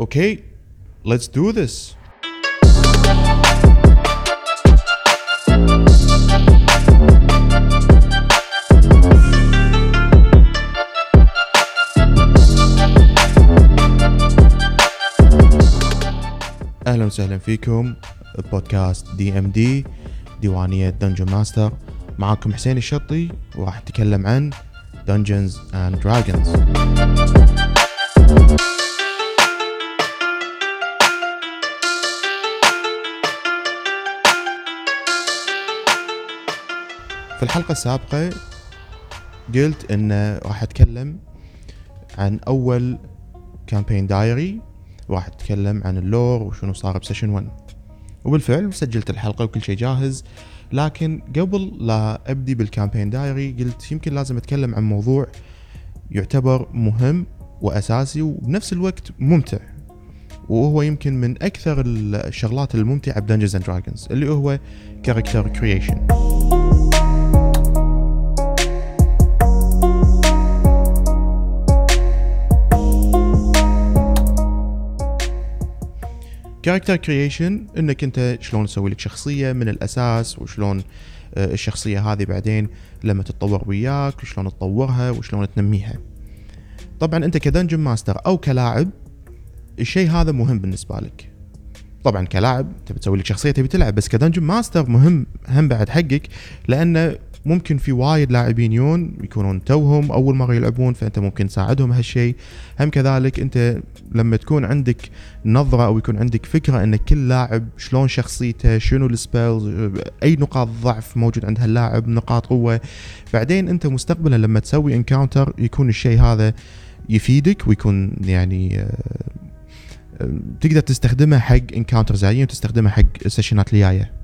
Okay, let's do this. أهلا وسهلا فيكم. بودكاست DMD ديوانية Dungeon Master معاكم حسين الشطي وراح نتكلم عن Dungeons and Dragons. في الحلقة السابقة قلت إن راح أتكلم عن أول campaign diary وراح أتكلم عن ال lore وشنو صار ب session 1 وبالفعل سجلت الحلقة وكل شيء جاهز لكن قبل لا أبدي بال campaign diary قلت يمكن لازم أتكلم عن موضوع يعتبر مهم وأساسي وبنفس الوقت ممتع وهو يمكن من أكثر الشغلات الممتعة ب Dungeons and Dragons اللي هو character creation character creation إنك أنت شلون تسوي لك شخصية من الأساس وشلون آه، الشخصية هذه بعدين لما تتطور وياك وشلون تطورها وشلون تنميها. طبعا أنت ك Dungeon Master أو كلاعب الشيء هذا مهم بالنسبة لك. طبعا كلاعب تبي تسوي لك شخصية تبي تلعب بس ك Dungeon Master مهم هم بعد حقك لأنه ممكن في وايد لاعبين يون يكونون توهم أول مره يلعبون فأنت ممكن تساعدهم هالشيء. هم كذلك أنت لما تكون عندك نظرة أو يكون عندك فكرة أن كل لاعب شلون شخصيته شنو ال spells أي نقاط ضعف موجود عند هاللاعب نقاط قوة. بعدين أنت مستقبلا لما تسوي encounter يكون الشيء هذا يفيدك ويكون يعني آه، آه، تقدر تستخدمه حق encounter زين وتستخدمه حق ال session ات الجاية.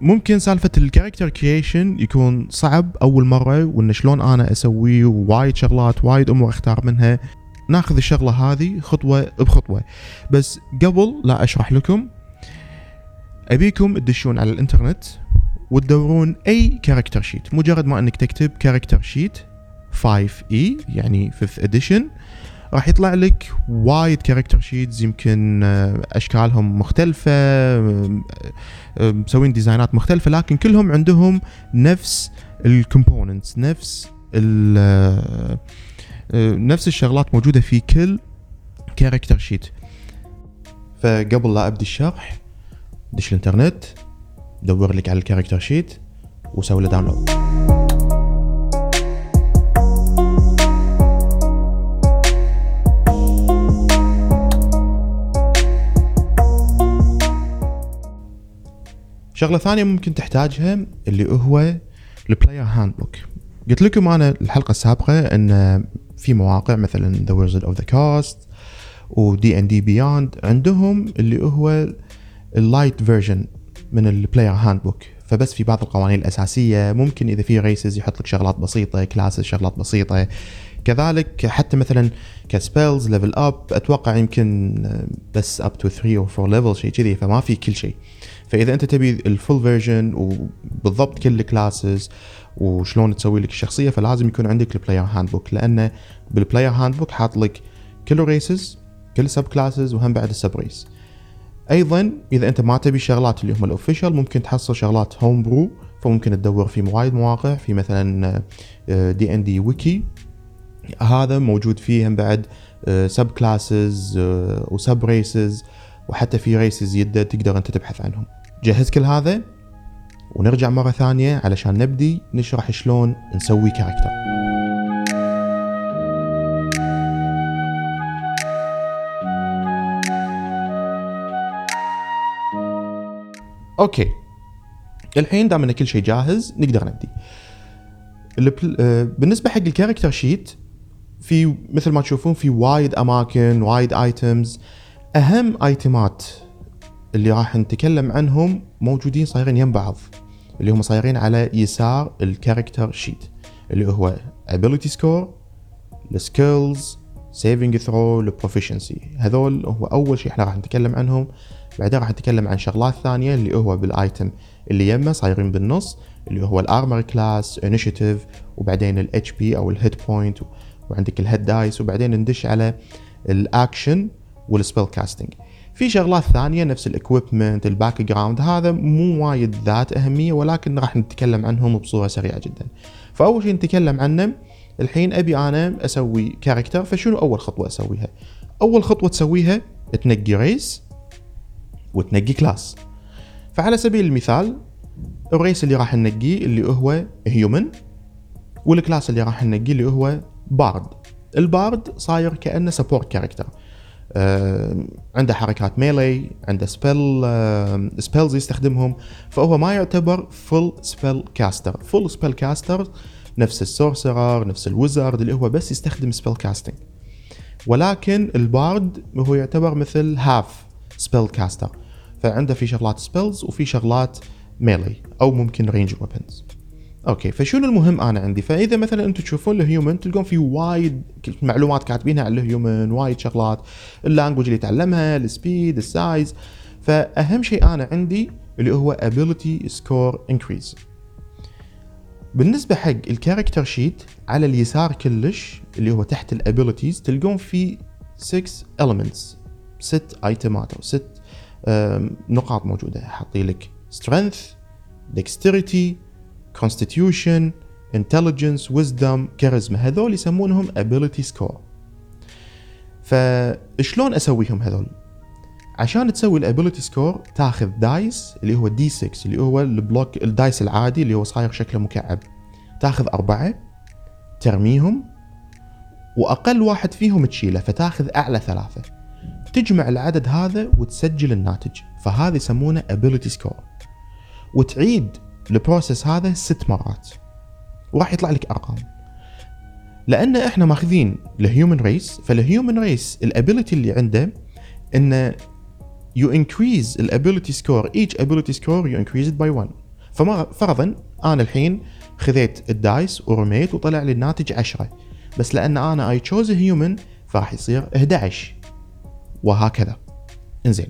ممكن سالفة ال character creation يكون صعب أول مرة وإن شلون أنا أسويه وايد شغلات وايد أمور أختار منها. ناخذ الشغلة هذه خطوة بخطوة. بس قبل لا أشرح لكم أبيكم تدشون على الإنترنت وتدورون أي character sheet مجرد ما أنك تكتب character sheet 5E يعني 5th edition راح يطلع لك وايد character sheets يمكن آه، أشكالهم مختلفة آه، آه، مسوين design ات مختلفة لكن كلهم عندهم نفس ال components نفس نفس الشغلات موجودة في كل character sheet فقبل لا أبدي الشرح دش الإنترنت دور لك على ال character sheet وسوي له download شغلة ثانية ممكن تحتاجها اللي هو ال Player's Handbook قلت لكم أنا الحلقة السابقة إن في مواقع مثلا the Wizards of the Coast و D&D Beyond عندهم اللي هو ال light version من ال Player's Handbook فبس في بعض القوانين الأساسية ممكن إذا في races يحط لك شغلات بسيطة classes شغلات بسيطة. كذلك حتى مثلا ك spells level up أتوقع يمكن بس up to 3 أو 4 level شيء كذي فما في كل شيء. فإذا أنت تبي ال full version وبالضبط كل ال classes وشلون تسوي لك الشخصية فلازم يكون عندك ال Player's Handbook لأنه بال Player's Handbook حاط لك كل ال races كل ال subclasses وهم بعد ال subrace أيضا إذا أنت ما تبي الشغلات اللي هم ال official ممكن تحصل شغلات homebrew فممكن تدور في وايد مواقع في مثلا D&D Wiki هذا موجود فيه هم بعد subclasses و subraces وحتى في races يده تقدر أنت تبحث عنهم. جهز كل هذا ونرجع مرة ثانية علشان نبدي نشرح شلون نسوي character okay الحين دام إن كل شيء جاهز نقدر نبدي. آه، بالنسبة حق ال character sheet في مثل ما تشوفون في وايد أماكن وايد items أهم item ات اللي راح نتكلم عنهم موجودين صايرين يم بعض اللي هم صايرين على يسار ال character sheet اللي هو ability score ال skills saving throw ال proficiency هذول هو أول شيء إحنا راح نتكلم عنهم. بعدين راح نتكلم عن شغلات ثانية اللي هو بال item اللي يمه صايرين بالنص اللي هو ال armor class initiative وبعدين ال HP أو ال hit point وعندك ال hit dice وبعدين ندش على ال action وال spell casting في شغلات ثانية نفس ال equipment ال background هذا مو وايد ذات أهمية ولكن راح نتكلم عنهم بصورة سريعة جدا. فأول شيء نتكلم عنه الحين أبي أنا أسوي character فشنو أول خطوة أسويها؟ أول خطوة تسويها تنقي race وتنقي class فعلى سبيل المثال ال race اللي راح ننقيه اللي هو human وال class اللي راح ننقيه اللي هو bard ال bard صاير كأنه support character عنده حركات melee عنده spell آه spells يستخدمهم. فهو ما يعتبر full spell caster full spell caster نفس ال sorcerer نفس ال wizard اللي هو بس يستخدم spell casting ولكن ال bard هو يعتبر مثل half spell caster فعنده في شغلات spells وفي شغلات melee أو ممكن ranged weapons okay فشنو المهم أنا عندي؟ فإذا مثلا أنتم تشوفون ال human تلقون في وايد معلومات كاتبينها عن ال human وايد شغلات ال language اللي يتعلمها ال speed ال size فأهم شيء أنا عندي اللي هو ability score increase. بالنسبة حق ال character sheet على اليسار كلش اللي هو تحت ال abilities تلقون في 6 elements ست item ات أو ست نقاط موجودة. حاطي لك strength dexterity constitution intelligence wisdom charisma. هذول يسمونهم ability score. فشلون أسويهم هذول؟ عشان تسوي ال ability score تاخذ dice اللي هو D 6 اللي هو البلوك ال dice العادي اللي هو صاير شكله مكعب. تاخذ أربعة ترميهم وأقل واحد فيهم تشيله فتاخذ أعلى ثلاثة. تجمع العدد هذا وتسجل الناتج. فهذا يسمونه ability score. وتعيد ال process هذا ست مرات. وراح يطلع لك أرقام. لأن إحنا ماخذين الهيومن ريس فال human race ال ability اللي عنده إنه you increase ال ability score ability score you increase it by 1 ففرضا أنا الحين خذيت ال dice ورميت وطلع لي الناتج 10 بس لأن أنا I choose human فراح يصير 11 وهكذا. إنزين.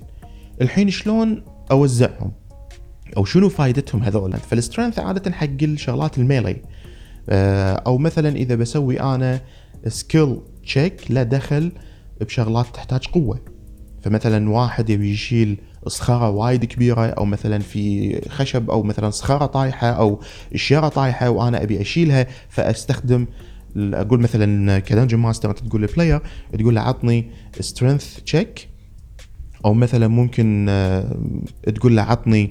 الحين شلون أوزعهم؟ أو شنو فائدتهم هذول؟ فال strength عادة حق الشغلات ال melee. آه، أو مثلا إذا بسوي أنا skill check لا دخل بشغلات تحتاج قوة. فمثلا واحد يبي يشيل صخرة وايد كبيرة أو مثلا في خشب أو مثلا صخرة طايحة أو شيره طايحة وأنا أبي أشيلها فأستخدم أقول مثلا ك dungeon master انت تقول لل player تقول له عطني strength check أو مثلا ممكن آه، تقول له عطني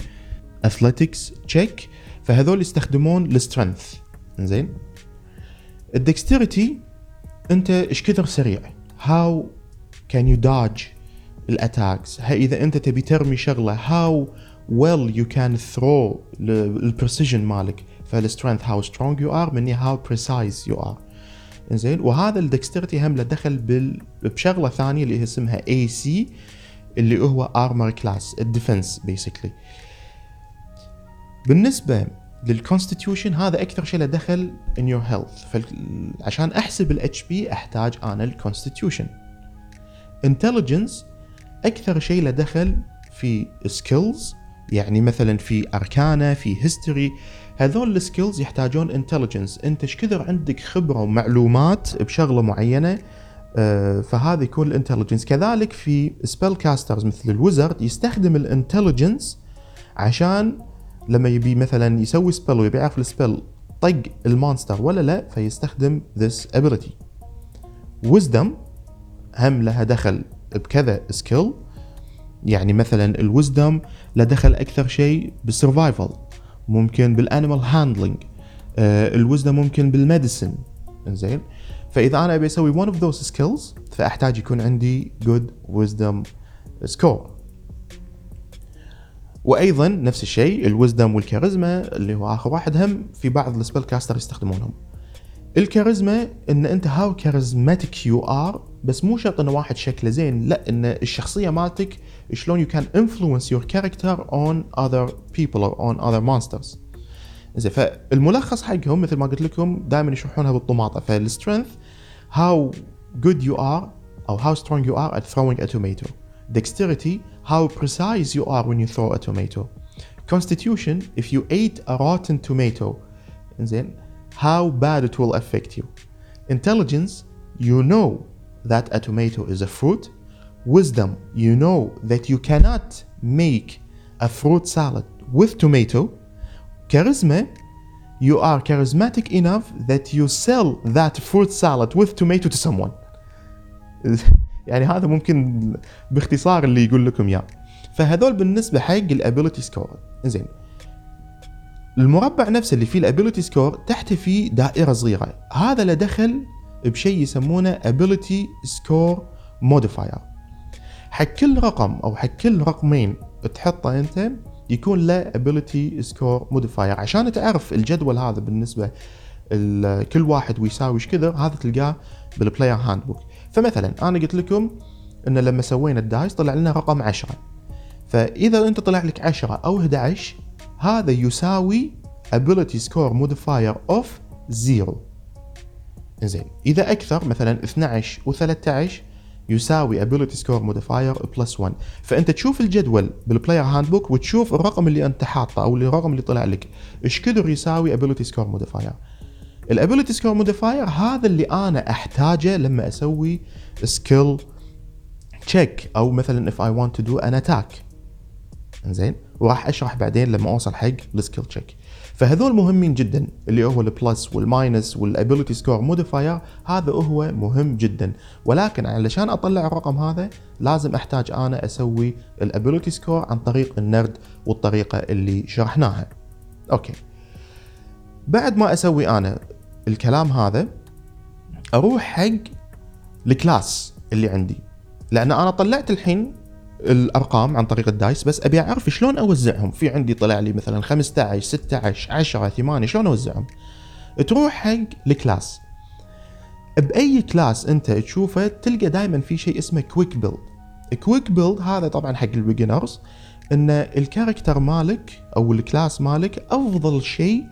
athletics check فهذول يستخدمون ال strength زين ال dexterity أنت إيش كثر سريع؟ how can you dodge ال attacks إذا أنت تبي ترمي شغلة how well you can through ال precision مالك؟ فال strength how strong you are مني how precise you are زين وهذا ال dexterity هم له دخل. بشغلة ثانية اللي اسمها AC اللي هو armor class ال defense basically بالنسبة لل constitution هذا أكثر شيء له دخل and your health فعشان أحسب ال HP أحتاج أنا ال constitution intelligence أكثر شيء له دخل في skills يعني مثلا في arcana في history هذول ال skills يحتاجون intelligence أنت إيش كثر عندك خبرة ومعلومات بشغلة معينة آه، فهذا يكون ال intelligence كذلك في spell casters مثل ال wizard يستخدم ال intelligence عشان لما يبي مثلا يسوي spell ويبي يعرف ال spell طق ال monster ولا لا فيستخدم this ability. Wisdom هم لها دخل بكذا skill يعني مثلا ال wisdom له دخل أكثر شيء بال survival ممكن بال animal handling ال wisdom ممكن بال medicine زين فإذا أنا أبي أسوي one of those skills فأحتاج يكون عندي good wisdom score. وأيضا نفس الشيء ال wisdom وال charisma اللي هو آخر واحد هم في بعض ال spell caster يستخدمونهم. الكاريزما إن أنت how charismatic you are بس مو شرط ان واحد شكله زين لا إن الشخصية مالتك شلون you can influence your character on other people or on other monsters زين فالملخص حقهم مثل ما قلت لكم دائما يشرحونها بالطماطة. فال strength هاو جود يو ار أو هاو سترونج يو ار at throwing a tomato. Dexterity, how precise you are when you throw a tomato. Constitution, if you ate a rotten tomato, and then how bad it will affect you. Intelligence, you know that a tomato is a fruit. Wisdom, you know that you cannot make a fruit salad with tomato. Charisma, you are charismatic enough that you sell that fruit salad with tomato to someone. يعني هذا ممكن باختصار اللي يقول لكم إياه. فهذول بالنسبة حق ال ability score زين المربع نفسه اللي فيه ال ability score تحته في دائرة صغيرة. هذا له دخل بشيء يسمونه ability score modifier. حق كل رقم أو حق كل رقمين تحطه أنت يكون له ability score modifier. عشان تعرف الجدول هذا بالنسبة كل واحد ويساوي إيش كذا هذا تلقاه بال player handbook فمثلا أنا قلت لكم إن لما سوينا ال dice طلع لنا رقم 10 فإذا أنت طلع لك 10 أو 11 هذا يساوي ability score modifier of 0 زين إذا أكثر مثلا 12 و13 يساوي ability score modifier plus 1 فأنت تشوف الجدول بال player handbook وتشوف الرقم اللي أنت حاطه أو الرقم اللي طلع لك. إيش كثر يساوي ability score modifier ال ability score modifier هذا اللي أنا أحتاجه لما أسوي skill check أو مثلا if I want to do an attack. زين وراح أشرح بعدين لما أوصل حق ال skill check فهذول مهمين جدا اللي هو ال plus وال minus وال ability score modifier هذا هو مهم جدا. ولكن علشان أطلع الرقم هذا لازم أحتاج أنا أسوي ال ability score عن طريق النرد والطريقة اللي شرحناها. Okay. بعد ما أسوي أنا الكلام هذا أروح حق ال class اللي عندي. لأن أنا طلعت الحين الأرقام عن طريق ال dice بس أبي أعرف شلون أوزعهم. في عندي طلع لي مثلا 15 16 10 8 شلون أوزعهم؟ تروح حق ال class. بأي class أنت تشوفه تلقى دائما في شيء اسمه quick build quick build هذا طبعا حق ال beginners إن ال character مالك أو ال class مالك أفضل شيء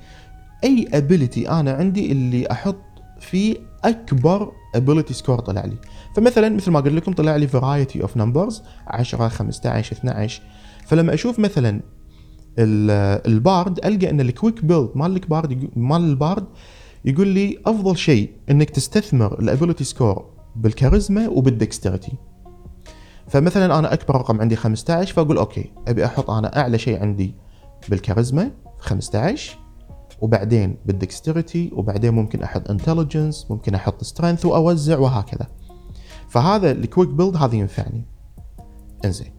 أي ability أنا عندي اللي أحط فيه أكبر ability score طلع لي. فمثلا مثل ما قلت لكم طلع لي variety of numbers 10 15 12 فلما أشوف مثلا ال bard ألقى إن ال quick build مال ال bard مال ال bard يقول لي أفضل شيء إنك تستثمر ال ability score بال charisma وبال dexterity فمثلا أنا أكبر رقم عندي 15 فأقول okay أبي أحط أنا أعلى شيء عندي بالكاريزما 15 وبعدين بال dexterity وبعدين ممكن أحط intelligence ممكن أحط strength وأوزع وهكذا. فهذا ال quick build هذا ينفعني. إنزين.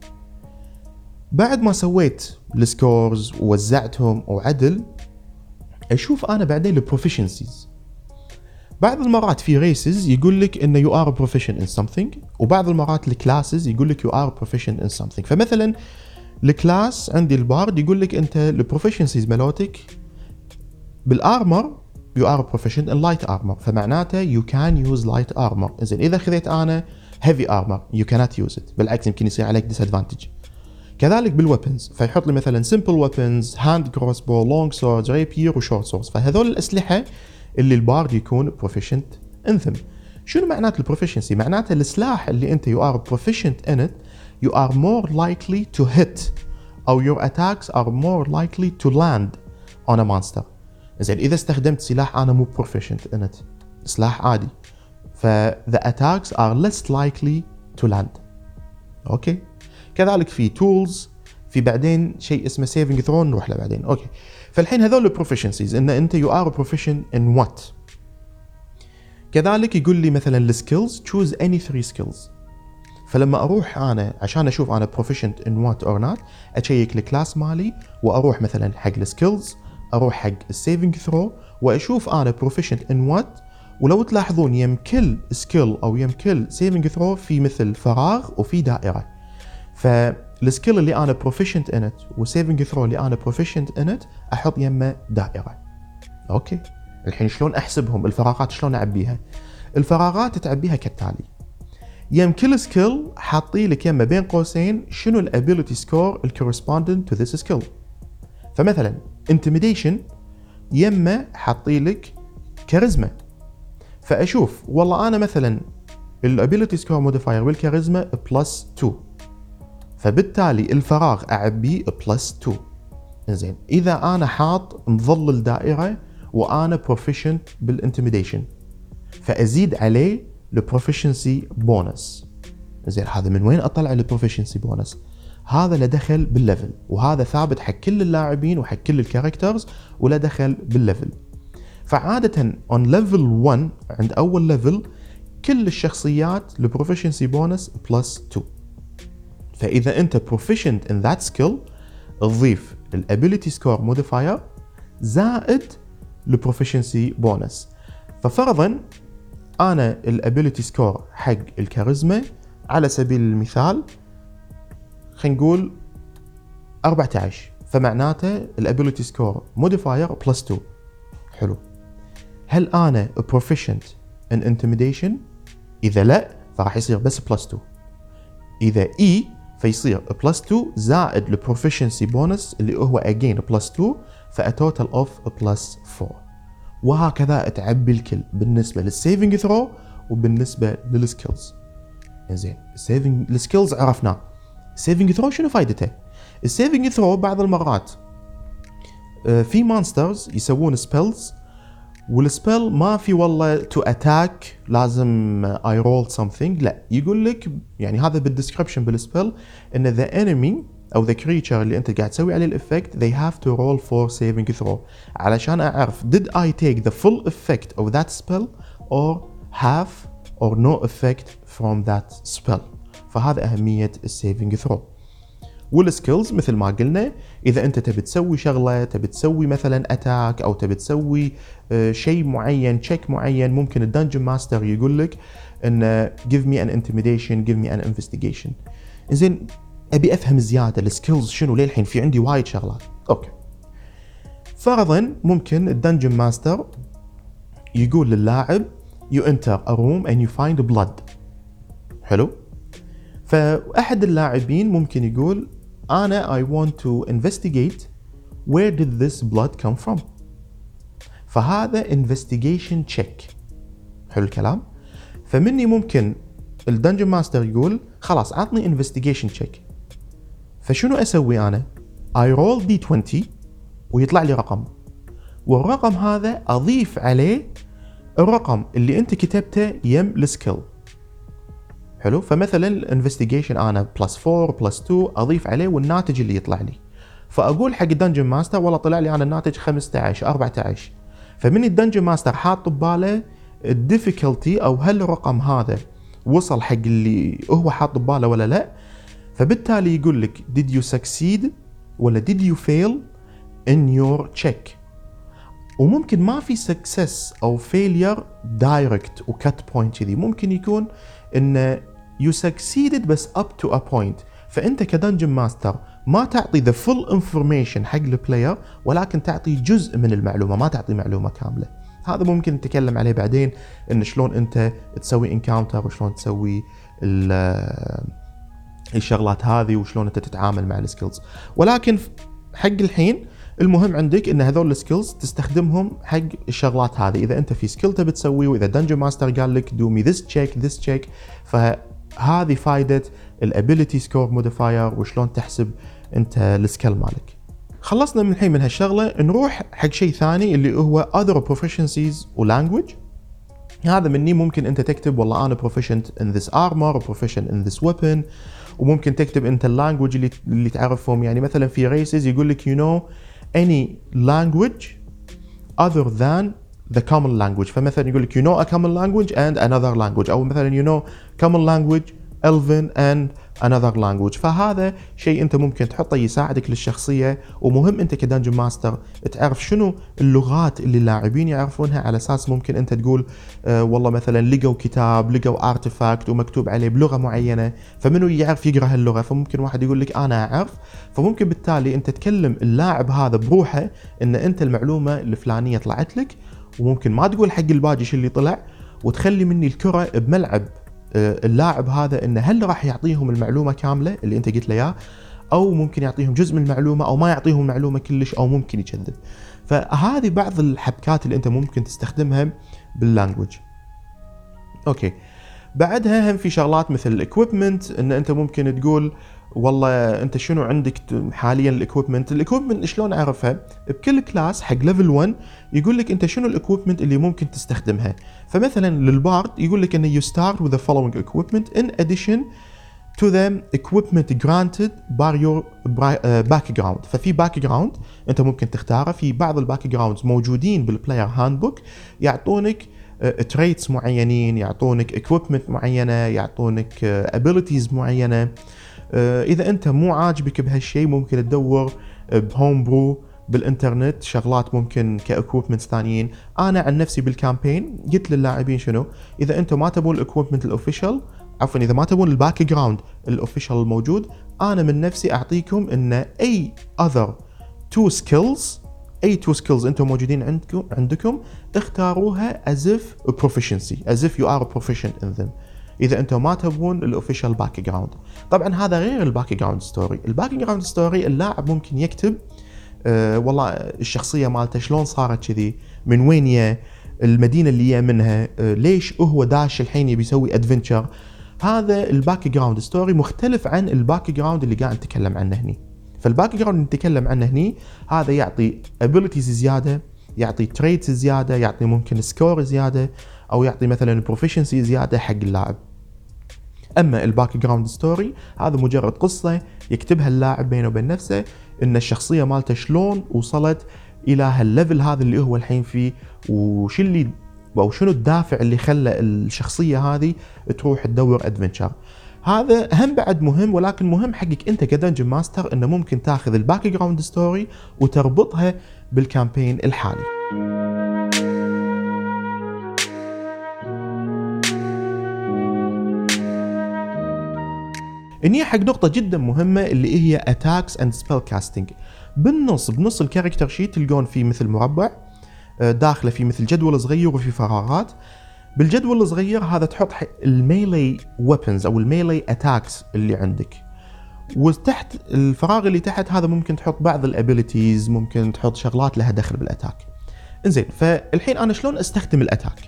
بعد ما سويت ال scores ووزعتهم وعدل أشوف أنا بعدين ال proficiencies بعض المرات في races يقول لك إنه you are proficient in something وبعض المرات ال classes يقول لك you are proficient in something. فمثلا ال class عندي ال bard يقول لك أنت ال proficiencies مالوتك بال armor you are proficient in light armor فمعناته you can use light armor زين إذا خذيت أنا هيفي ارمر يو كانت يوز ات بالعكس يمكن يصير عليك disadvantage كذلك بال weapons فيحط لي مثلا simple weapons hand crossbow long sword rapier و short sword فهذول الأسلحة اللي ال bard يكون proficient in them شنو معنات ال proficiency معناته السلاح اللي أنت you are proficient in it you are more likely to hit أو your attacks are more likely to land on a monster. زين إذا استخدمت سلاح أنا مو proficient in سلاح عادي. ف the attacks are less likely to land. okay؟ كذلك في tools في بعدين شيء اسمه saving throw نروح له بعدين. okay. فالحين هذول ال proficiencies إن أنت you are proficient in what كذلك يقول لي مثلا ال skills choose any 3 skills فلما أروح أنا عشان أشوف أنا proficient in what or not أ check ال class مالي وأروح مثلا حق ال skills أروح حق ال saving throw وأشوف أنا proficient in what ولو تلاحظون يم كل skill أو يم كل saving throw في مثل فراغ وفي دائرة. فال skill اللي أنا proficient in it وال saving throw اللي أنا proficient in it أحط يمه دائرة. okay. الحين شلون أحسبهم؟ الفراغات شلون أعبيها؟ الفراغات تعبيها كالتالي. يم كل skill حاطي لك يمه بين قوسين شنو ال ability score ال correspondent to this skill فمثلا intimidation يمه حاطي لك كاريزما. فأشوف والله أنا مثلا ال ability score modifier بالكاريزما plus 2 فبالتالي الفراغ اعبيه plus 2 زين إذا أنا حاط مظلل دائره وأنا proficient بال intimidation فأزيد عليه ال proficiency bonus زين هذا من وين أطلع ال proficiency bonus هذا له دخل بال level وهذا ثابت حق كل اللاعبين وحق كل ال characters ولا دخل بال level فعادة on level 1 عند أول level كل الشخصيات ال proficiency bonus plus 2 فإذا أنت proficient in that skill تضيف ال ability score modifier زائد ال proficiency bonus ففرضا أنا ال ability score حق الكاريزما على سبيل المثال خلينا نقول 14 فمعناته ال ability score modifier plus 2 حلو. هل أنا proficient in intimidation إذا لا فراح يصير بس plus 2 إذا اي فيصير plus 2 زائد ال proficiency bonus اللي هو again plus 2 ف a total of plus 4 وهكذا تعبي الكل بالنسبة لل saving throw وبالنسبة لل skills زين ال saving ال skills عرفناه. ال saving throw شنو فائدته ال saving throw بعض المرات آه، في monsters يسوون spells وال spell ما في والله to attack لازم I roll something لا يقول لك يعني هذا بال description بال spell إن the enemy أو the creature اللي أنت قاعد تسوي عليه ال effect they have to roll for saving throw. علشان أعرف did I take the full effect of that spell or half or no effect from that spell فهذا أهمية ال saving throw وال skills مثل ما قلنا إذا أنت تبي تسوي شغلة تبي تسوي مثلا attack أو تبي تسوي آه، شيء معين check معين ممكن ال dungeon master يقول لك إن give me an intimidation give me an investigation. زين أبي أفهم زيادة ال skills شنو؟ للحين في عندي وايد شغلات. okay. فرضا ممكن ال dungeon master يقول للاعب you enter a room and you find blood. حلو؟ فأحد اللاعبين ممكن يقول أنا I want to investigate where did this blood come from. فهذا investigation check. حلو الكلام. فمني ممكن ال dungeon master يقول خلاص عطني investigation check. فشنو أسوي أنا؟ I roll D 20 ويطلع لي رقم. والرقم هذا أضيف عليه الرقم اللي أنت كتبته يم ال skill حلو؟ فمثلا ال investigation أنا plus 4 plus 2 أضيف عليه والناتج اللي يطلع لي. فأقول حق ال dungeon master والله طلع لي أنا الناتج 15 14 فمن ال dungeon master حاط بباله ال difficulty أو هل الرقم هذا وصل حق اللي هو حاط بباله ولا لا؟ فبالتالي يقول لك did you succeed ولا did you fail in your check وممكن ما في success أو failure direct و cut point كذي. ممكن يكون إن you succeeded بس up to a point. فأنت ك dungeon master ما تعطي the full information حق ال player ولكن تعطي جزء من المعلومة ما تعطي معلومة كاملة. هذا ممكن نتكلم عليه بعدين إن شلون أنت تسوي encounter وشلون تسوي الشغلات هذه وشلون أنت تتعامل مع ال skills ولكن حق الحين المهم عندك إن هذول ال skills تستخدمهم حق الشغلات هذه. إذا أنت في skill تبي تسويه وإذا dungeon master قال لك do me this check this check فهذه فائده ال ability score modifier وشلون تحسب أنت ال skill مالك. خلصنا من الحين من هالشغلة نروح حق شيء ثاني اللي هو other proficiencies language. هذا مني ممكن أنت تكتب والله أنا proficient in this armor proficient in this weapon. وممكن تكتب أنت ال language اللي اللي تعرفهم. يعني مثلا في races يقول لك you know any language other than the common language. فمثلا يقول لك you know a common language and another language. أو مثلا you know common language Elven and another language. فهذا شيء أنت ممكن تحطه يساعدك للشخصية ومهم أنت ك dungeon master تعرف شنو اللغات اللي اللاعبين يعرفونها. على أساس ممكن أنت تقول آه والله مثلا لقوا كتاب لقوا artifact ومكتوب عليه بلغة معينة فمنو يعرف يقرأ هاللغة؟ فممكن واحد يقول لك أنا أعرف. فممكن بالتالي أنت تكلم اللاعب هذا بروحه إن أنت المعلومة الفلانية طلعت لك وممكن ما تقول حق الباجي اللي طلع وتخلي مني الكرة بملعب اللاعب هذا إنه هل راح يعطيهم المعلومة كاملة اللي أنت قلت له إياه؟ أو ممكن يعطيهم جزء من المعلومة أو ما يعطيهم المعلومة كلش أو ممكن يكذب. فهذه بعض الحبكات اللي أنت ممكن تستخدمها بال language okay. بعدها هم في شغلات مثل ال equipment إن أنت ممكن تقول والله أنت شنو عندك حاليا ال equipment ال equipment شلون أعرفها؟ بكل class حق level 1 يقول لك أنت شنو ال equipment اللي ممكن تستخدمها. فمثلا لل bard يقول لك انه you start with the following equipment in addition to the equipment granted by your background. ففي background أنت ممكن تختاره في بعض ال backgrounds موجودين بال Player Handbook يعطونك traits معينين يعطونك equipment معينة يعطونك abilities معينة. إذا أنت مو عاجبك بهالشيء ممكن تدور ب homebrew بالإنترنت شغلات ممكن ك equipment ثانيين. أنا عن نفسي بال campaign قلت للاعبين شنو؟ إذا أنتم ما تبون ال equipment ال official عفوا إذا ما تبون ال background ال official الموجود أنا من نفسي أعطيكم إن any other two skills any two skills أنتم موجودين عندكم عندكم اختاروها as if proficiency as if you are proficient in them إذا أنتم ما تبون ال official background طبعا هذا غير ال background story ال background story اللاعب ممكن يكتب أه والله الشخصية مالته شلون صارت كذي من وين يا المدينة اللي يا منها أه ليش هو داش الحين يبي يسوي adventure هذا ال background story مختلف عن ال background اللي قاعد نتكلم عنه هني. فال background اللي نتكلم عنه هني هذا يعطي abilities زيادة يعطي traits زيادة يعطي ممكن score زيادة أو يعطي مثلا proficiency زيادة حق اللاعب. أما ال background story هذا مجرد قصة يكتبها اللاعب بينه وبين نفسه إن الشخصية مالته شلون وصلت إلى هال level هذا اللي هو الحين فيه وش اللي أو شنو الدافع اللي خلى الشخصية هذه تروح تدور adventure هذا هم بعد مهم ولكن مهم حقك أنت ك dungeon master إنه ممكن تاخذ ال background story وتربطها بال campaign الحالي. اني حق نقطة جدا مهمة اللي هي attacks and spell casting بالنص بنص ال character sheet تلقون فيه مثل مربع آه، داخله في مثل جدول صغير وفي فراغات. بالجدول الصغير هذا تحط ال melee weapons أو ال melee attacks اللي عندك. وتحت الفراغ اللي تحت هذا ممكن تحط بعض ال abilities ممكن تحط شغلات لها دخل بال attacking زين فالحين أنا شلون أستخدم ال attack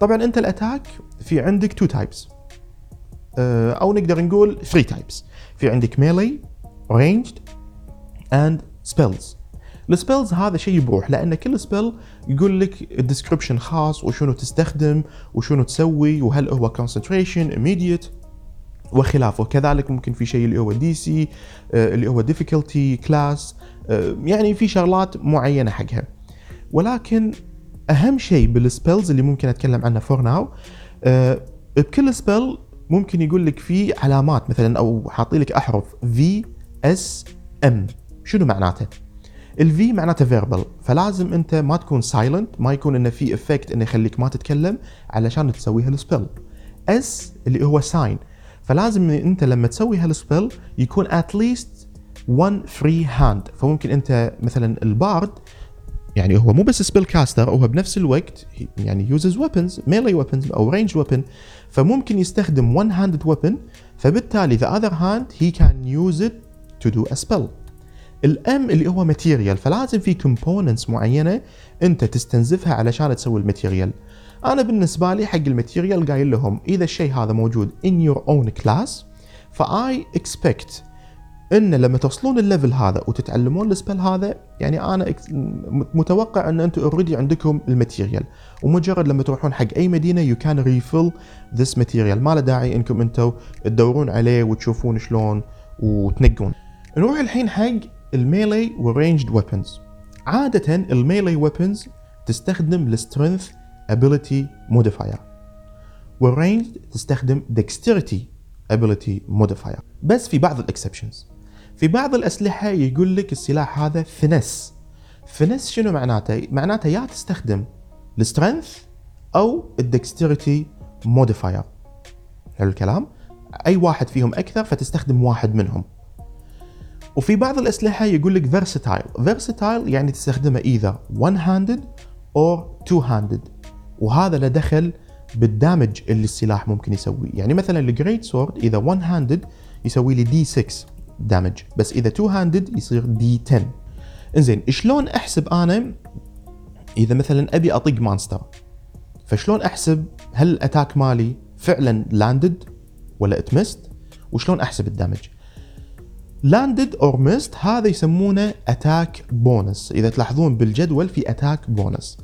طبعا أنت ال attack في عندك two types آه، أو نقدر نقول 3 types في عندك melee ranged and spells ال spells هذا شيء بروح لأن كل spell يقول لك ال description خاص وشنو تستخدم وشنو تسوي وهل هو concentration immediate. وخلافه. كذلك ممكن في شيء اللي هو DC آه، اللي هو difficulty class آه، يعني في شغلات معينة حقها. ولكن أهم شيء بال spells اللي ممكن أتكلم عنه for now بكل spell ممكن يقول لك في علامات مثلا أو حاطي لك أحرف V S M شنو معناته؟ ال V معناته verbal فلازم أنت ما تكون silent ما يكون إنه في effect إنه يخليك ما تتكلم علشان تسوي هال spell S اللي هو sign فلازم انت لما تسوي هال spell يكون at least 1 free hand فممكن انت مثلا ال bard يعني هو مو بس spell caster هو بنفس الوقت يعني uses weapons melee weapons أو range weapon فممكن يستخدم 1 handed weapon فبالتالي the other hand he can use it to do a spell ال M اللي هو material فلازم في components معينة انت تستنزفها علشان تسوي ال material. أنا بالنسبة لي حق ال material قايل لهم إذا الشيء هذا موجود in your own class ف I expect إن لما توصلون ال level هذا وتتعلمون ال spell هذا يعني أنا متوقع إن أنتم already عندكم ال material. ومجرد لما تروحون حق أي مدينة you can refill this material ما له داعي إنكم أنتم تدورون عليه وتشوفون شلون وتنقون. نروح الحين حق ال melee وال ranged weapons عادة ال melee weapons تستخدم ال strength ability modifier وال ranged تستخدم dexterity ability modifier بس في بعض ال exceptions في بعض الأسلحة يقول لك السلاح هذا finesse finesse شنو معناته؟ معناته يا تستخدم ال strength أو ال dexterity modifier حلو الكلام؟ أي واحد فيهم أكثر فتستخدم واحد منهم. وفي بعض الأسلحة يقول لك versatile versatile يعني تستخدمه either one handed or two handed وهذا له دخل بال damage اللي السلاح ممكن يسويه. يعني مثلا ال great sword إذا one handed يسوي لي D 6 damage بس إذا two handed يصير D 10 إنزين شلون أحسب أنا إذا مثلا أبي أطق monster فشلون أحسب هل ال attack مالي فعلا landed ولا it missed؟ وشلون أحسب ال damage landed or missed هذا يسمونه attack bonus إذا تلاحظون بالجدول في attack bonus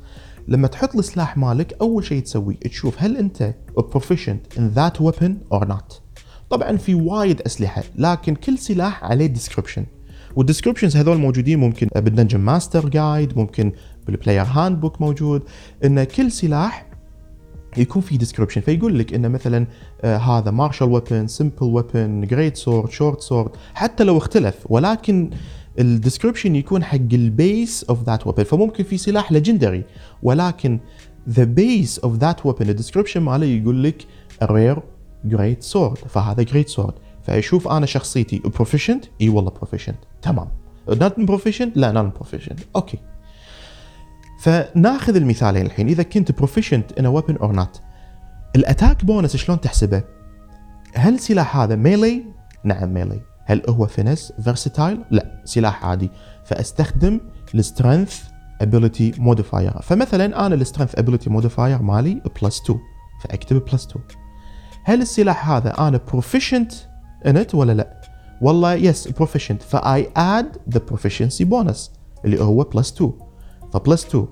لما تحط السلاح مالك أول شيء تسويه تشوف هل أنت proficient in that weapon or not. طبعا في وايد أسلحة لكن كل سلاح عليه description وال descriptions هذول موجودين ممكن بال Dungeon Master Guide ممكن بال Player Handbook موجود. إن كل سلاح يكون في description فيقول لك إن مثلا آه هذا martial weapon simple weapon great sword short sword حتى لو اختلف. ولكن ال description يكون حق ال base of that weapon فممكن في سلاح legendary ولكن the base of that weapon ال description ماله يقول لك rare great sword فهذا great sword فاشوف أنا شخصيتي proficient إي والله proficient تمام. not proficient لا non proficient okay. فناخذ المثالين الحين. إذا كنت proficient in weapon or not ال attack bonus شلون تحسبه؟ هل السلاح هذا melee؟ نعم melee هل هو finesse versatile؟ لا سلاح عادي. فأستخدم ال strength ability modifier فمثلا أنا ال strength ability modifier مالي plus 2 فأكتب plus 2 هل السلاح هذا أنا proficient انت ولا لا؟ والله yes proficient ف I add the proficiency bonus اللي هو plus 2 ف plus 2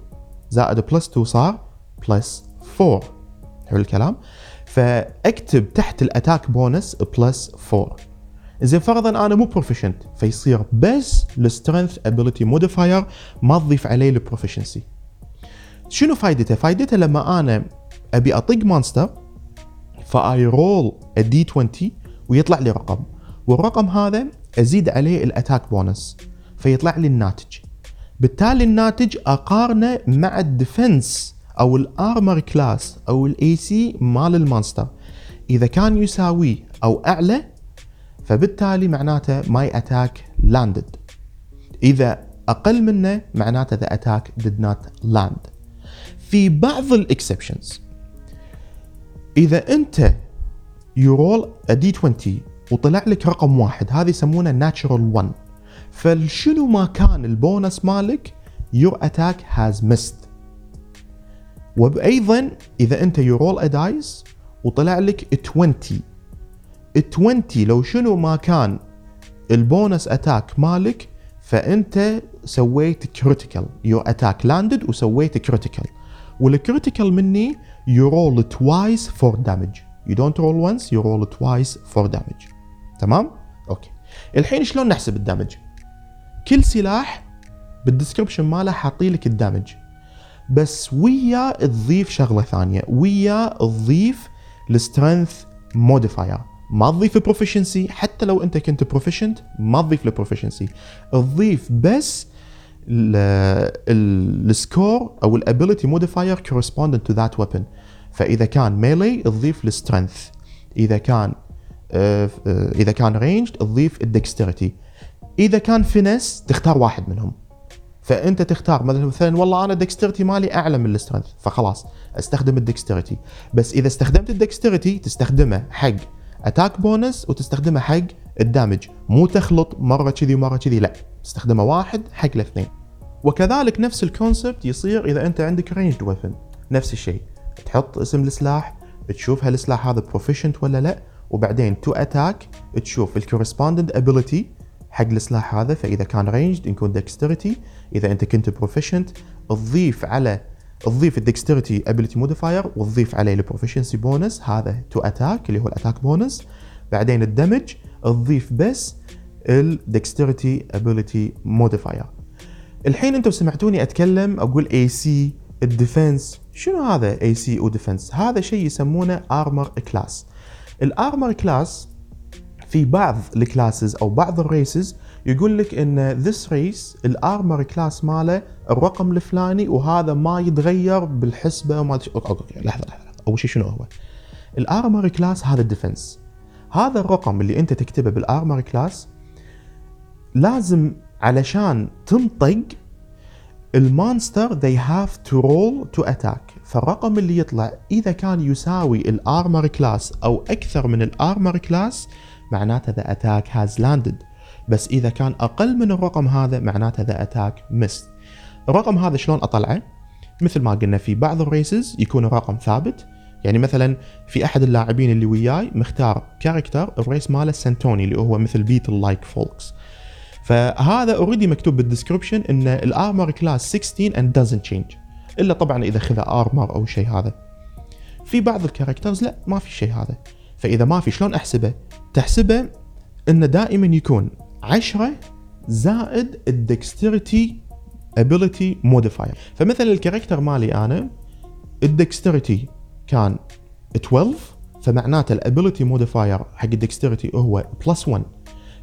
زائد plus 2 صار plus 4 حلو الكلام؟ فأكتب تحت ال attack bonus plus 4 زين فرضا أنا مو proficient فيصير بس ال strength ability modifier ما تضيف عليه ال proficiency شنو فايدته؟ فايدته لما أنا أبي أطق monster ف I roll D 20 ويطلع لي رقم. والرقم هذا أزيد عليه ال attack bonus فيطلع لي الناتج. بالتالي الناتج أقارنه مع ال defense أو ال armor class أو ال AC مال ال monster إذا كان يساويه أو أعلى فبالتالي معناته my attack landed إذا أقل منه معناته the attack did not land. في بعض ال exceptions إذا أنت you roll D 20 وطلع لك رقم واحد هذه يسمونه natural 1 فشنو ما كان البونس مالك your attack has missed وأيضا إذا أنت you roll a dice وطلع لك 20 20 لو شنو ما كان ال bonus attack مالك فأنت سويت critical your attack landed وسويت critical وال critical mean you roll twice for damage. You don't roll once you roll twice for damage. تمام؟ okay. الحين شلون نحسب ال damage كل سلاح بال description ماله حاطي لك ال damage بس ويا تضيف شغلة ثانية ويا تضيف ال strength modifier ما تضيف ال proficiency حتى لو أنت كنت proficient ما تضيف ال proficiency تضيف بس ال score أو ال ability modifier correspondent to that weapon فإذا كان melee تضيف ال strength إذا كان آه، آه، إذا كان range تضيف ال dexterity إذا كان finesse تختار واحد منهم. فأنت تختار مثلا والله أنا dexterity مالي أعلى من ال strength فخلاص أستخدم ال dexterity بس إذا استخدمت ال dexterity تستخدمه حق attack bonus وتستخدمه حق ال damage. مو تخلط مرة كذي ومرة كذي لا. تستخدمه واحد حق الاثنين. وكذلك نفس ال concept يصير إذا أنت عندك ranged weapon نفس الشيء. تحط اسم السلاح تشوف هل السلاح هذا proficient ولا لا وبعدين to attack تشوف ال correspondent ability حق السلاح هذا فإذا كان ranged يكون dexterity إذا أنت كنت proficient تضيف على تضيف ال dexterity ability modifier وتضيف عليه ال proficiency bonus هذا to attack اللي هو ال attack bonus بعدين ال damage تضيف بس ال dexterity ability modifier الحين أنتم سمعتوني أتكلم أقول AC ال defense. شنو هذا AC و defense هذا شيء يسمونه armor class ال armor class في بعض ال classes أو بعض ال races يقول لك إن this race ال armor class ماله الرقم الفلاني وهذا ما يتغير بالحسبة وما okay okay لحظة لحظة أول شيء شنو هو؟ ال armor class هذا ال defense هذا الرقم اللي أنت تكتبه بال armor class لازم علشان تنطق ال monster they have to roll to attack. فالرقم اللي يطلع إذا كان يساوي ال armor class أو أكثر من ال armor class معناته the attack has landed. بس إذا كان أقل من الرقم هذا معناته the attack missed. الرقم هذا شلون أطلعه؟ مثل ما قلنا في بعض ال races يكون الرقم ثابت. يعني مثلا في أحد اللاعبين اللي وياي مختار character ال race ماله سنتوني اللي هو مثل beetle like folks فهذا already مكتوب بال description إن ال armor class 16 and doesn't change. إلا طبعا إذا خذ armor أو شيء هذا. في بعض ال characters لا ما في شيء هذا. فإذا ما في شلون أحسبه؟ تحسبه إنه دائما يكون 10 زائد ال dexterity ability modifier فمثلا ال character مالي أنا ال dexterity كان 12 فمعناته ال ability modifier حق ال dexterity هو plus 1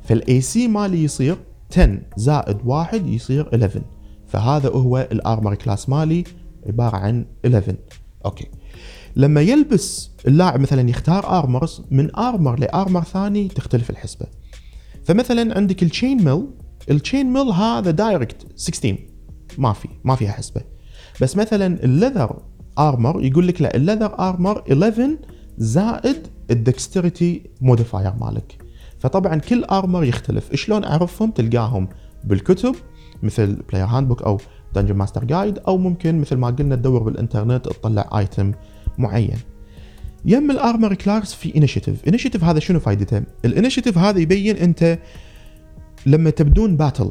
ف ال AC مالي يصير 10 زائد 1 يصير 11 فهذا هو ال armor class مالي عبارة عن 11 okay. لما يلبس اللاعب مثلا يختار armors من armor ل armor ثاني تختلف الحسبة. فمثلا عندك ال chain mail ال chain mail هذا direct 16 ما في ما فيها حسبة. بس مثلا ال leather armor يقول لك لا ال leather armor 11 زائد ال dexterity modifier مالك. فطبعا كل armor يختلف. شلون أعرفهم؟ تلقاهم بالكتب مثل Player Handbook أو Dungeon Master Guide أو ممكن مثل ما قلنا تدور بالإنترنت تطلع item معين. يم ال armor class في initiative initiative هذا شنو فائدته ال initiative هذا يبين أنت لما تبدون battle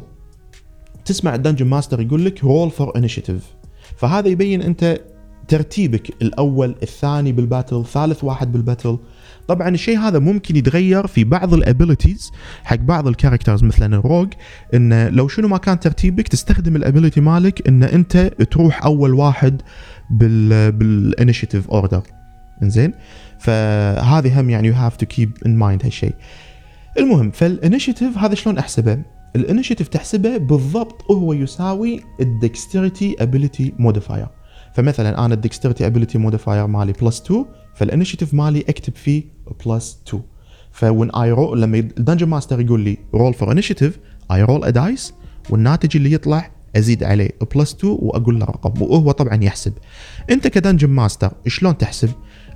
تسمع ال dungeon master يقول لك roll for initiative فهذا يبين أنت ترتيبك الأول الثاني بال battle ثالث واحد بال battle طبعا الشيء هذا ممكن يتغير في بعض ال abilities حق بعض ال characters مثلا ال rogue إن لو شنو ما كان ترتيبك تستخدم ال ability مالك إن أنت تروح أول واحد بال order إنزين؟ فهذه هم يعني you have to keep in mind هالشيء. المهم ف ال initiative هذا شلون أحسبه؟ ال initiative تحسبه بالضبط هو يساوي ال dexterity ability modifier فمثلا أنا ال dexterity ability modifier مالي plus 2 ف ال initiative مالي أكتب فيه plus 2 ف when I roll لما ال dungeon master يقول لي roll for initiative I roll a dice والناتج اللي يطلع أزيد عليه plus 2 وأقول له رقم وهو طبعا يحسب. أنت ك dungeon master شلون تحسب؟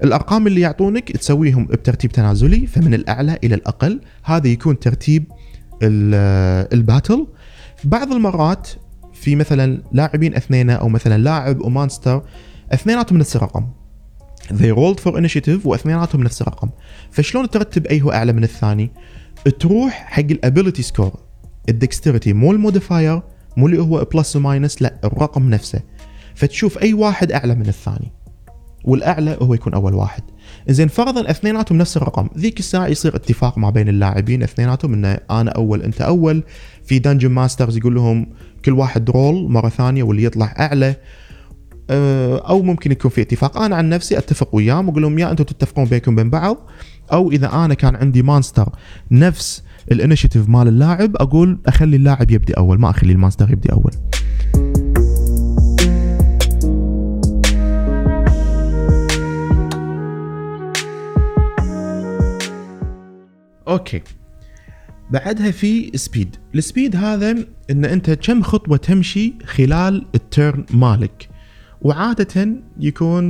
الأرقام اللي يعطونك تسويهم بترتيب تنازلي فمن الأعلى إلى الأقل هذا يكون ترتيب ال battle بعض المرات في مثلا لاعبين اثنين أو مثلا لاعب و monster أثنيناتهم نفس الرقم. They rolled for initiative وأثنيناتهم نفس الرقم. فشلون ترتب أي هو أعلى من الثاني؟ تروح حق ال ability score ال dexterity مو ال modifier مو اللي هو plus و minus لا الرقم نفسه. فتشوف أي واحد أعلى من الثاني والأعلى هو يكون أول واحد. زين فرضا أثنيناتهم نفس الرقم. ذيك الساعة يصير اتفاق ما بين اللاعبين أثنيناتهم إنه أنا أول أنت أول. في dungeon masters يقول لهم كل واحد roll مرة ثانية واللي يطلع أعلى آه، أو ممكن يكون في اتفاق. أنا عن نفسي أتفق وياهم وأقول لهم يا أنتم تتفقون بينكم بين بعض أو إذا أنا كان عندي monster نفس ال initiative مال اللاعب أقول أخلي اللاعب يبدي أول ما أخلي ال monster يبدي أول. okay. بعدها في speed ال speed هذا إن أنت كم خطوة تمشي خلال ال turn مالك. وعادة يكون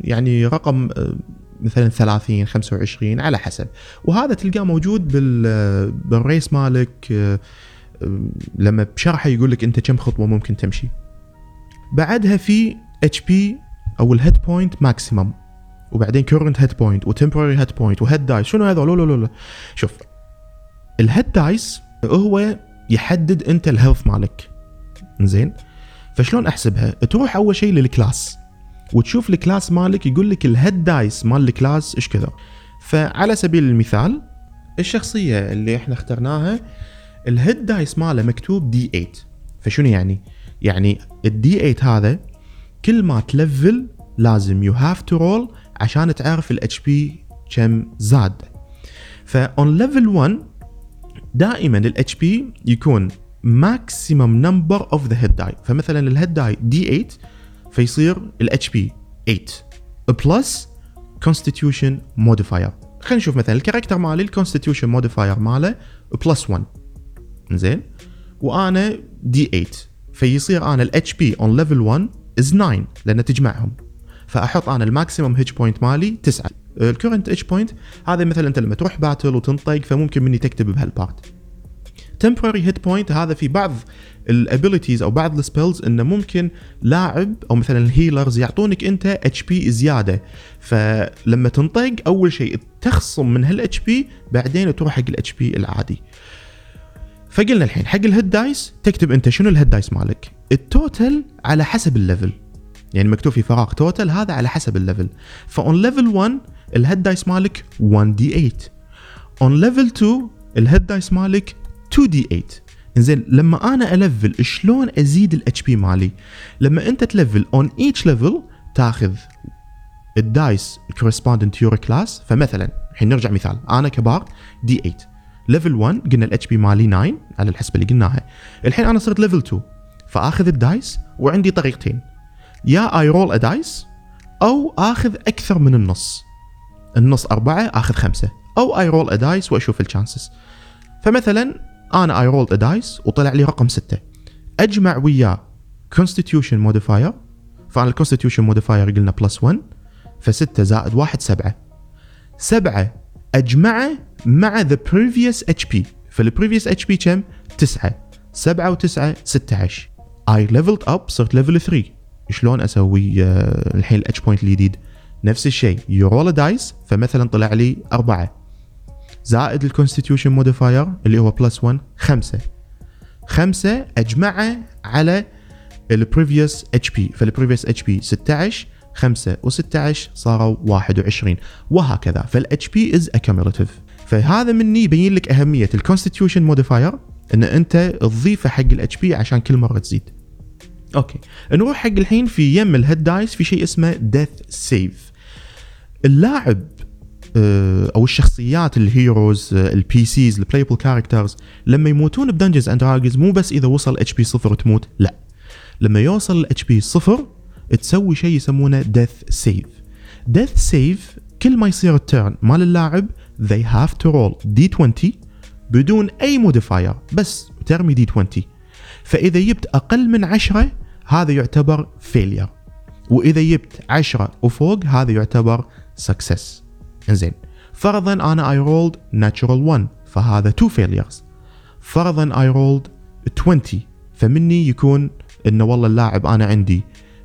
يعني رقم آه، مثلا 30 25 على حسب. وهذا تلقاه موجود بال بال race مالك آه، لما بشرحه يقول لك أنت كم خطوة ممكن تمشي. بعدها في HP أو ال hit point maximum وبعدين current hit point و temporary hit point و hit dice شنو هذول؟ لا لا لا. شوف ال hit dice هو يحدد انت ال health مالك. زين؟ فشلون احسبها؟ تروح اول شيء لل class وتشوف ال class مالك يقول لك ال hit dice مال ال class إيش كذا. فعلى سبيل المثال الشخصية اللي إحنا اخترناها ال hit dice ماله مكتوب D 8 فشنو يعني؟ يعني ال D 8 هذا كل ما تلفل لازم you have to roll عشان تعرف ال HP كم زاد. ف on level 1 دائما ال HP يكون maximum number of the hit die فمثلا ال hit die D 8 فيصير ال HP 8 plus constitution modifier خلينا نشوف مثلا ال character مالي ال constitution modifier ماله plus 1 زين؟ وأنا D 8 فيصير أنا ال HP on level 1 is 9 لأن تجمعهم. فأحط أنا ال maximum hit point مالي 9 ال current hit point هذا مثلا أنت لما تروح battle وتنطق فممكن مني تكتب بهال part temporary hit point هذا في بعض ال abilities أو بعض ال spells إنه ممكن لاعب أو مثلا ال healers يعطونك أنت HP زيادة. فلما تنطق أول شيء تخصم من هال HP بعدين تروح حق ال HP العادي. فقلنا الحين حق ال hit dice تكتب أنت شنو ال hit dice مالك؟ ال total على حسب ال level يعني مكتوب في فراغ total هذا على حسب ال level ف on level 1 ال hit dice مالك 1 D 8 on level 2 ال hit dice مالك 2 D 8 زين لما أنا ألفل شلون أزيد ال HP مالي؟ لما أنت تلفل on each level تاخذ ال dice corresponding to your class. فمثلا الحين نرجع مثال. أنا كبار d8 level 1 قلنا ال HP مالي 9 على الحسبة اللي قلناها. الحين أنا صرت level 2 فأخذ ال dice وعندي طريقتين. يا I roll a dice أو آخذ أكثر من النص. النص أربعة آخذ خمسة. أو I roll a dice وأشوف ال chances فمثلا أنا I roll a dice وطلع لي رقم ستة. أجمع وياه constitution modifier فانا ال constitution modifier قلنا plus 1 فستة زائد واحد سبعة. سبعة أجمعه مع the previous HP فال previous HP كم؟ تسعة. سبعة وتسعة ستة عشر. I leveled up صرت level 3 شلون أسوي آه، الحين ال hit point الجديد نفس الشيء ي roll dice فمثلا طلع لي أربعة. زائد ال constitution modifier اللي هو plus 1 خمسة. خمسة أجمعه على ال previous HP فال previous HP 16 5 و16 صاروا 21 وهكذا. فال HP is accumulative فهذا مني يبين لك أهمية ال constitution modifier إن أنت تضيفه حق ال HP عشان كل مرة تزيد. okay. نروح حق الحين في يم ال hit dice في شيء اسمه death save اللاعب آه، أو الشخصيات ال heroes ال PCs ال playable characters لما يموتون ب Dungeons and Dragons مو بس إذا وصل HP صفر تموت لا. لما يوصل ال HP صفر تسوي شيء يسمونه death save death save كل ما يصير ال turn مال اللاعب they have to roll d20 بدون أي modifier بس ترمي d20 فإذا جبت أقل من 10 هذا يعتبر failure وإذا جبت 10 وفوق هذا يعتبر success إنزين. فرضا أنا I rolled natural 1 فهذا 2 failures فرضا I rolled 20 فمني يكون انه والله اللاعب أنا عندي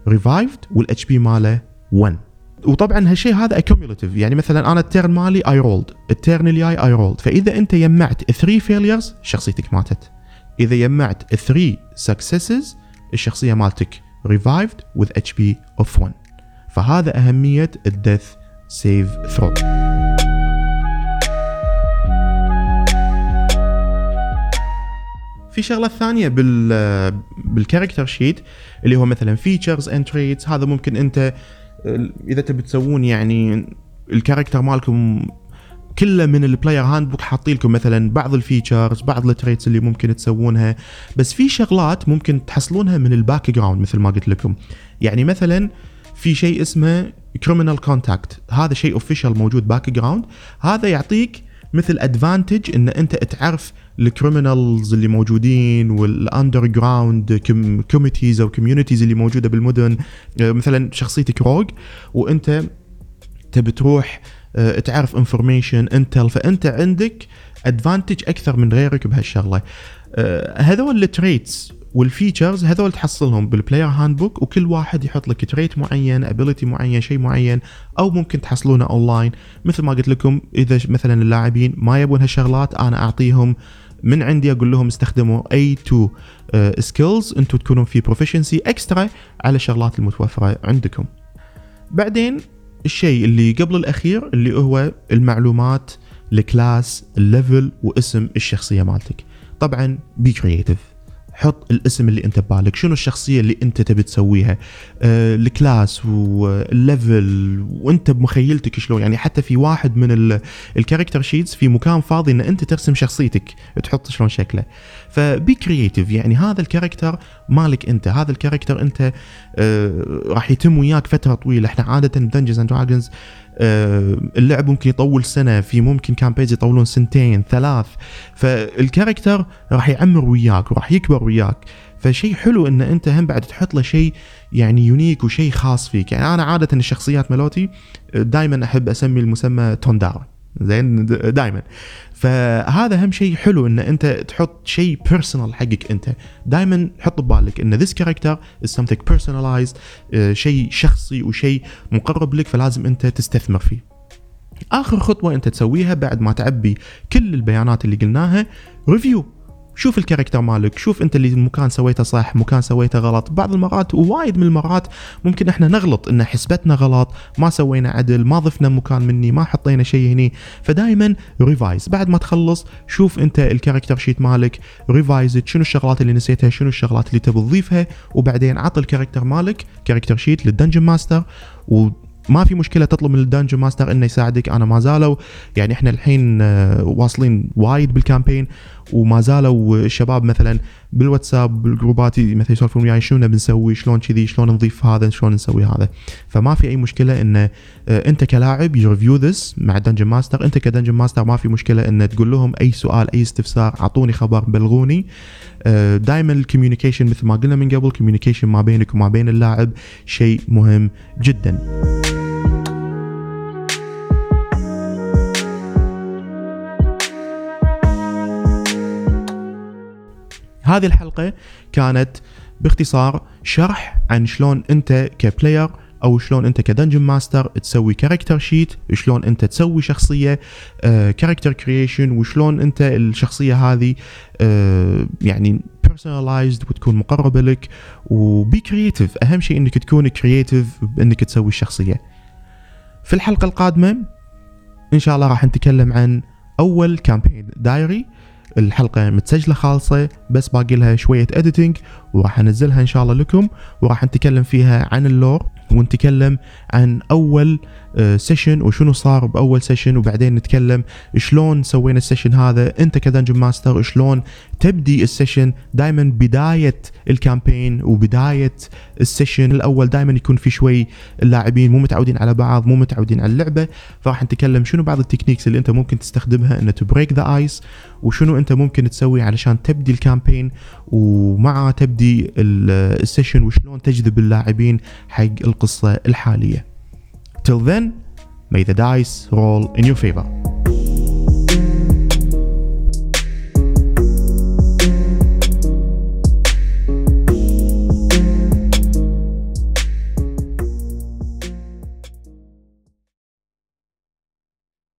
revived وال HP ماله 1 وطبعا هالشيء هذا accumulative يعني مثلا أنا ال turn مالي I rolled ال turn اللي جاي I rolled فإذا أنت جمعت 3 failures شخصيتك ماتت. إذا جمعت 3 successes الشخصية مالتك revived with HP of 1 فهذا أهمية ال death save throw في شغلة ثانية بال بال character sheet اللي هو مثلا features and traits هذا ممكن أنت إذا تبي تسوون يعني ال character مالكم كله من ال Player Handbook حاطين لكم مثلا بعض ال features بعض ال traits اللي ممكن تسوونها. بس في شغلات ممكن تحصلونها من ال background مثل ما قلت لكم. يعني مثلا في شيء اسمه criminal contact هذا شيء official موجود background هذا يعطيك مثل advantage إن أنت تعرف ال criminals اللي موجودين وال underground committees أو communities اللي موجودة بالمدن. آه، مثلا شخصيتك rogue وأنت تبي تروح تعرف information intel فأنت عندك advantage أكثر من غيرك بهالشغلة. آه، هذول ال traits وال features هذول تحصلهم بال Player Handbook وكل واحد يحط لك trait معين ability معين شيء معين أو ممكن تحصلونه اونلاين مثل ما قلت لكم إذا مثلا اللاعبين ما يبون هالشغلات أنا أعطيهم من عندي أقول لهم استخدموا اي two skills أنتم تكونون في proficiency extra على الشغلات المتوفرة عندكم. بعدين الشيء اللي قبل الأخير اللي هو المعلومات ال class ال level واسم الشخصية مالتك. طبعا be creative حط الاسم اللي انت ببالك. شنو الشخصية اللي انت تبي تسويها؟ آه ال class وال level. وانت بمخيلتك شلون؟ يعني حتى في واحد من ال character sheets في مكان فاضي إن انت ترسم شخصيتك. تحط شلون شكله. ف be creative يعني هذا ال character مالك أنت. هذا ال character أنت آه راح يتم وياك فترة طويلة. إحنا عادة ب Dungeons and Dragons آه، اللعب ممكن يطول سنة في ممكن campaigns يطولون سنتين ثلاث. فال character راح يعمر وياك وراح يكبر وياك. فشيء حلو إن أنت هم بعد تحط له شيء يعني unique وشيء خاص فيك. يعني أنا عادة الشخصيات ملوتي دائما أحب أسمي المسمى توندارا زين دائما فهذا أهم شيء حلو إن أنت تحط شيء personal حقك أنت. دائما حط ببالك إن this character is personalized آه، شيء شخصي وشيء مقرب لك فلازم أنت تستثمر فيه. آخر خطوة أنت تسويها بعد ما تعبي كل البيانات اللي قلناها review شوف ال character مالك شوف أنت اللي مكان سويته صح مكان سويته غلط. بعض المرات ووايد من المرات ممكن إحنا نغلط إن حسبتنا غلط ما سوينا عدل ما ضفنا مكان مني ما حطينا شيء هني. فدائما revise بعد ما تخلص شوف أنت ال character sheet مالك revise شنو الشغلات اللي نسيتها؟ شنو الشغلات اللي تبي تضيفها؟ وبعدين عط ال character مالك character sheet لل dungeon master و ما في مشكلة تطلب من ال dungeon master إنه يساعدك. أنا ما زالوا. يعني إحنا الحين آه، واصلين وايد بال campaign وما زالوا الشباب مثلا بالواتساب بالجروبات مثلا يسولفون وياي شنو نبي نسوي شلون كذي شلون نضيف هذا شلون نسوي هذا. فما في أي مشكلة إن آه، أنت كلاعب ي review this مع ال dungeon master أنت ك dungeon master ما في مشكلة إن تقول لهم أي سؤال أي استفسار أعطوني خبر بلغوني. آه، دائما ال communication مثل ما قلنا من قبل communication ما بينك وما بين اللاعب شيء مهم جدا. هذه الحلقة كانت باختصار شرح عن شلون انت ك player أو شلون انت ك dungeon master تسوي character sheet شلون انت تسوي شخصية character creation وشلون انت الشخصية هذه آه، يعني personalized وتكون مقربة لك و be creative أهم شيء إنك تكون creative بإنك تسوي الشخصية. في الحلقة القادمة إن شاء الله راح نتكلم عن أول campaign diary الحلقة متسجلة خالصة بس باقي لها شوية editing وراح أنزلها إن شاء الله لكم وراح نتكلم فيها عن ال lore ونتكلم عن أول session وشنو صار بأول session وبعدين نتكلم شلون سوينا ال session هذا أنت ك dungeon master شلون تبدي ال session دائما بداية ال campaign وبداية ال session الأول دائما يكون في شوي اللاعبين مو متعودين على بعض مو متعودين على اللعبة فراح نتكلم شنو بعض ال techniques اللي أنت ممكن تستخدمها ان ت break the ice وشنو أنت ممكن تسوي علشان تبدي ال campaign ومع تبدي ال session وشلون تجذب اللاعبين حق القصة الحالية Till then, may the dice roll in your favor.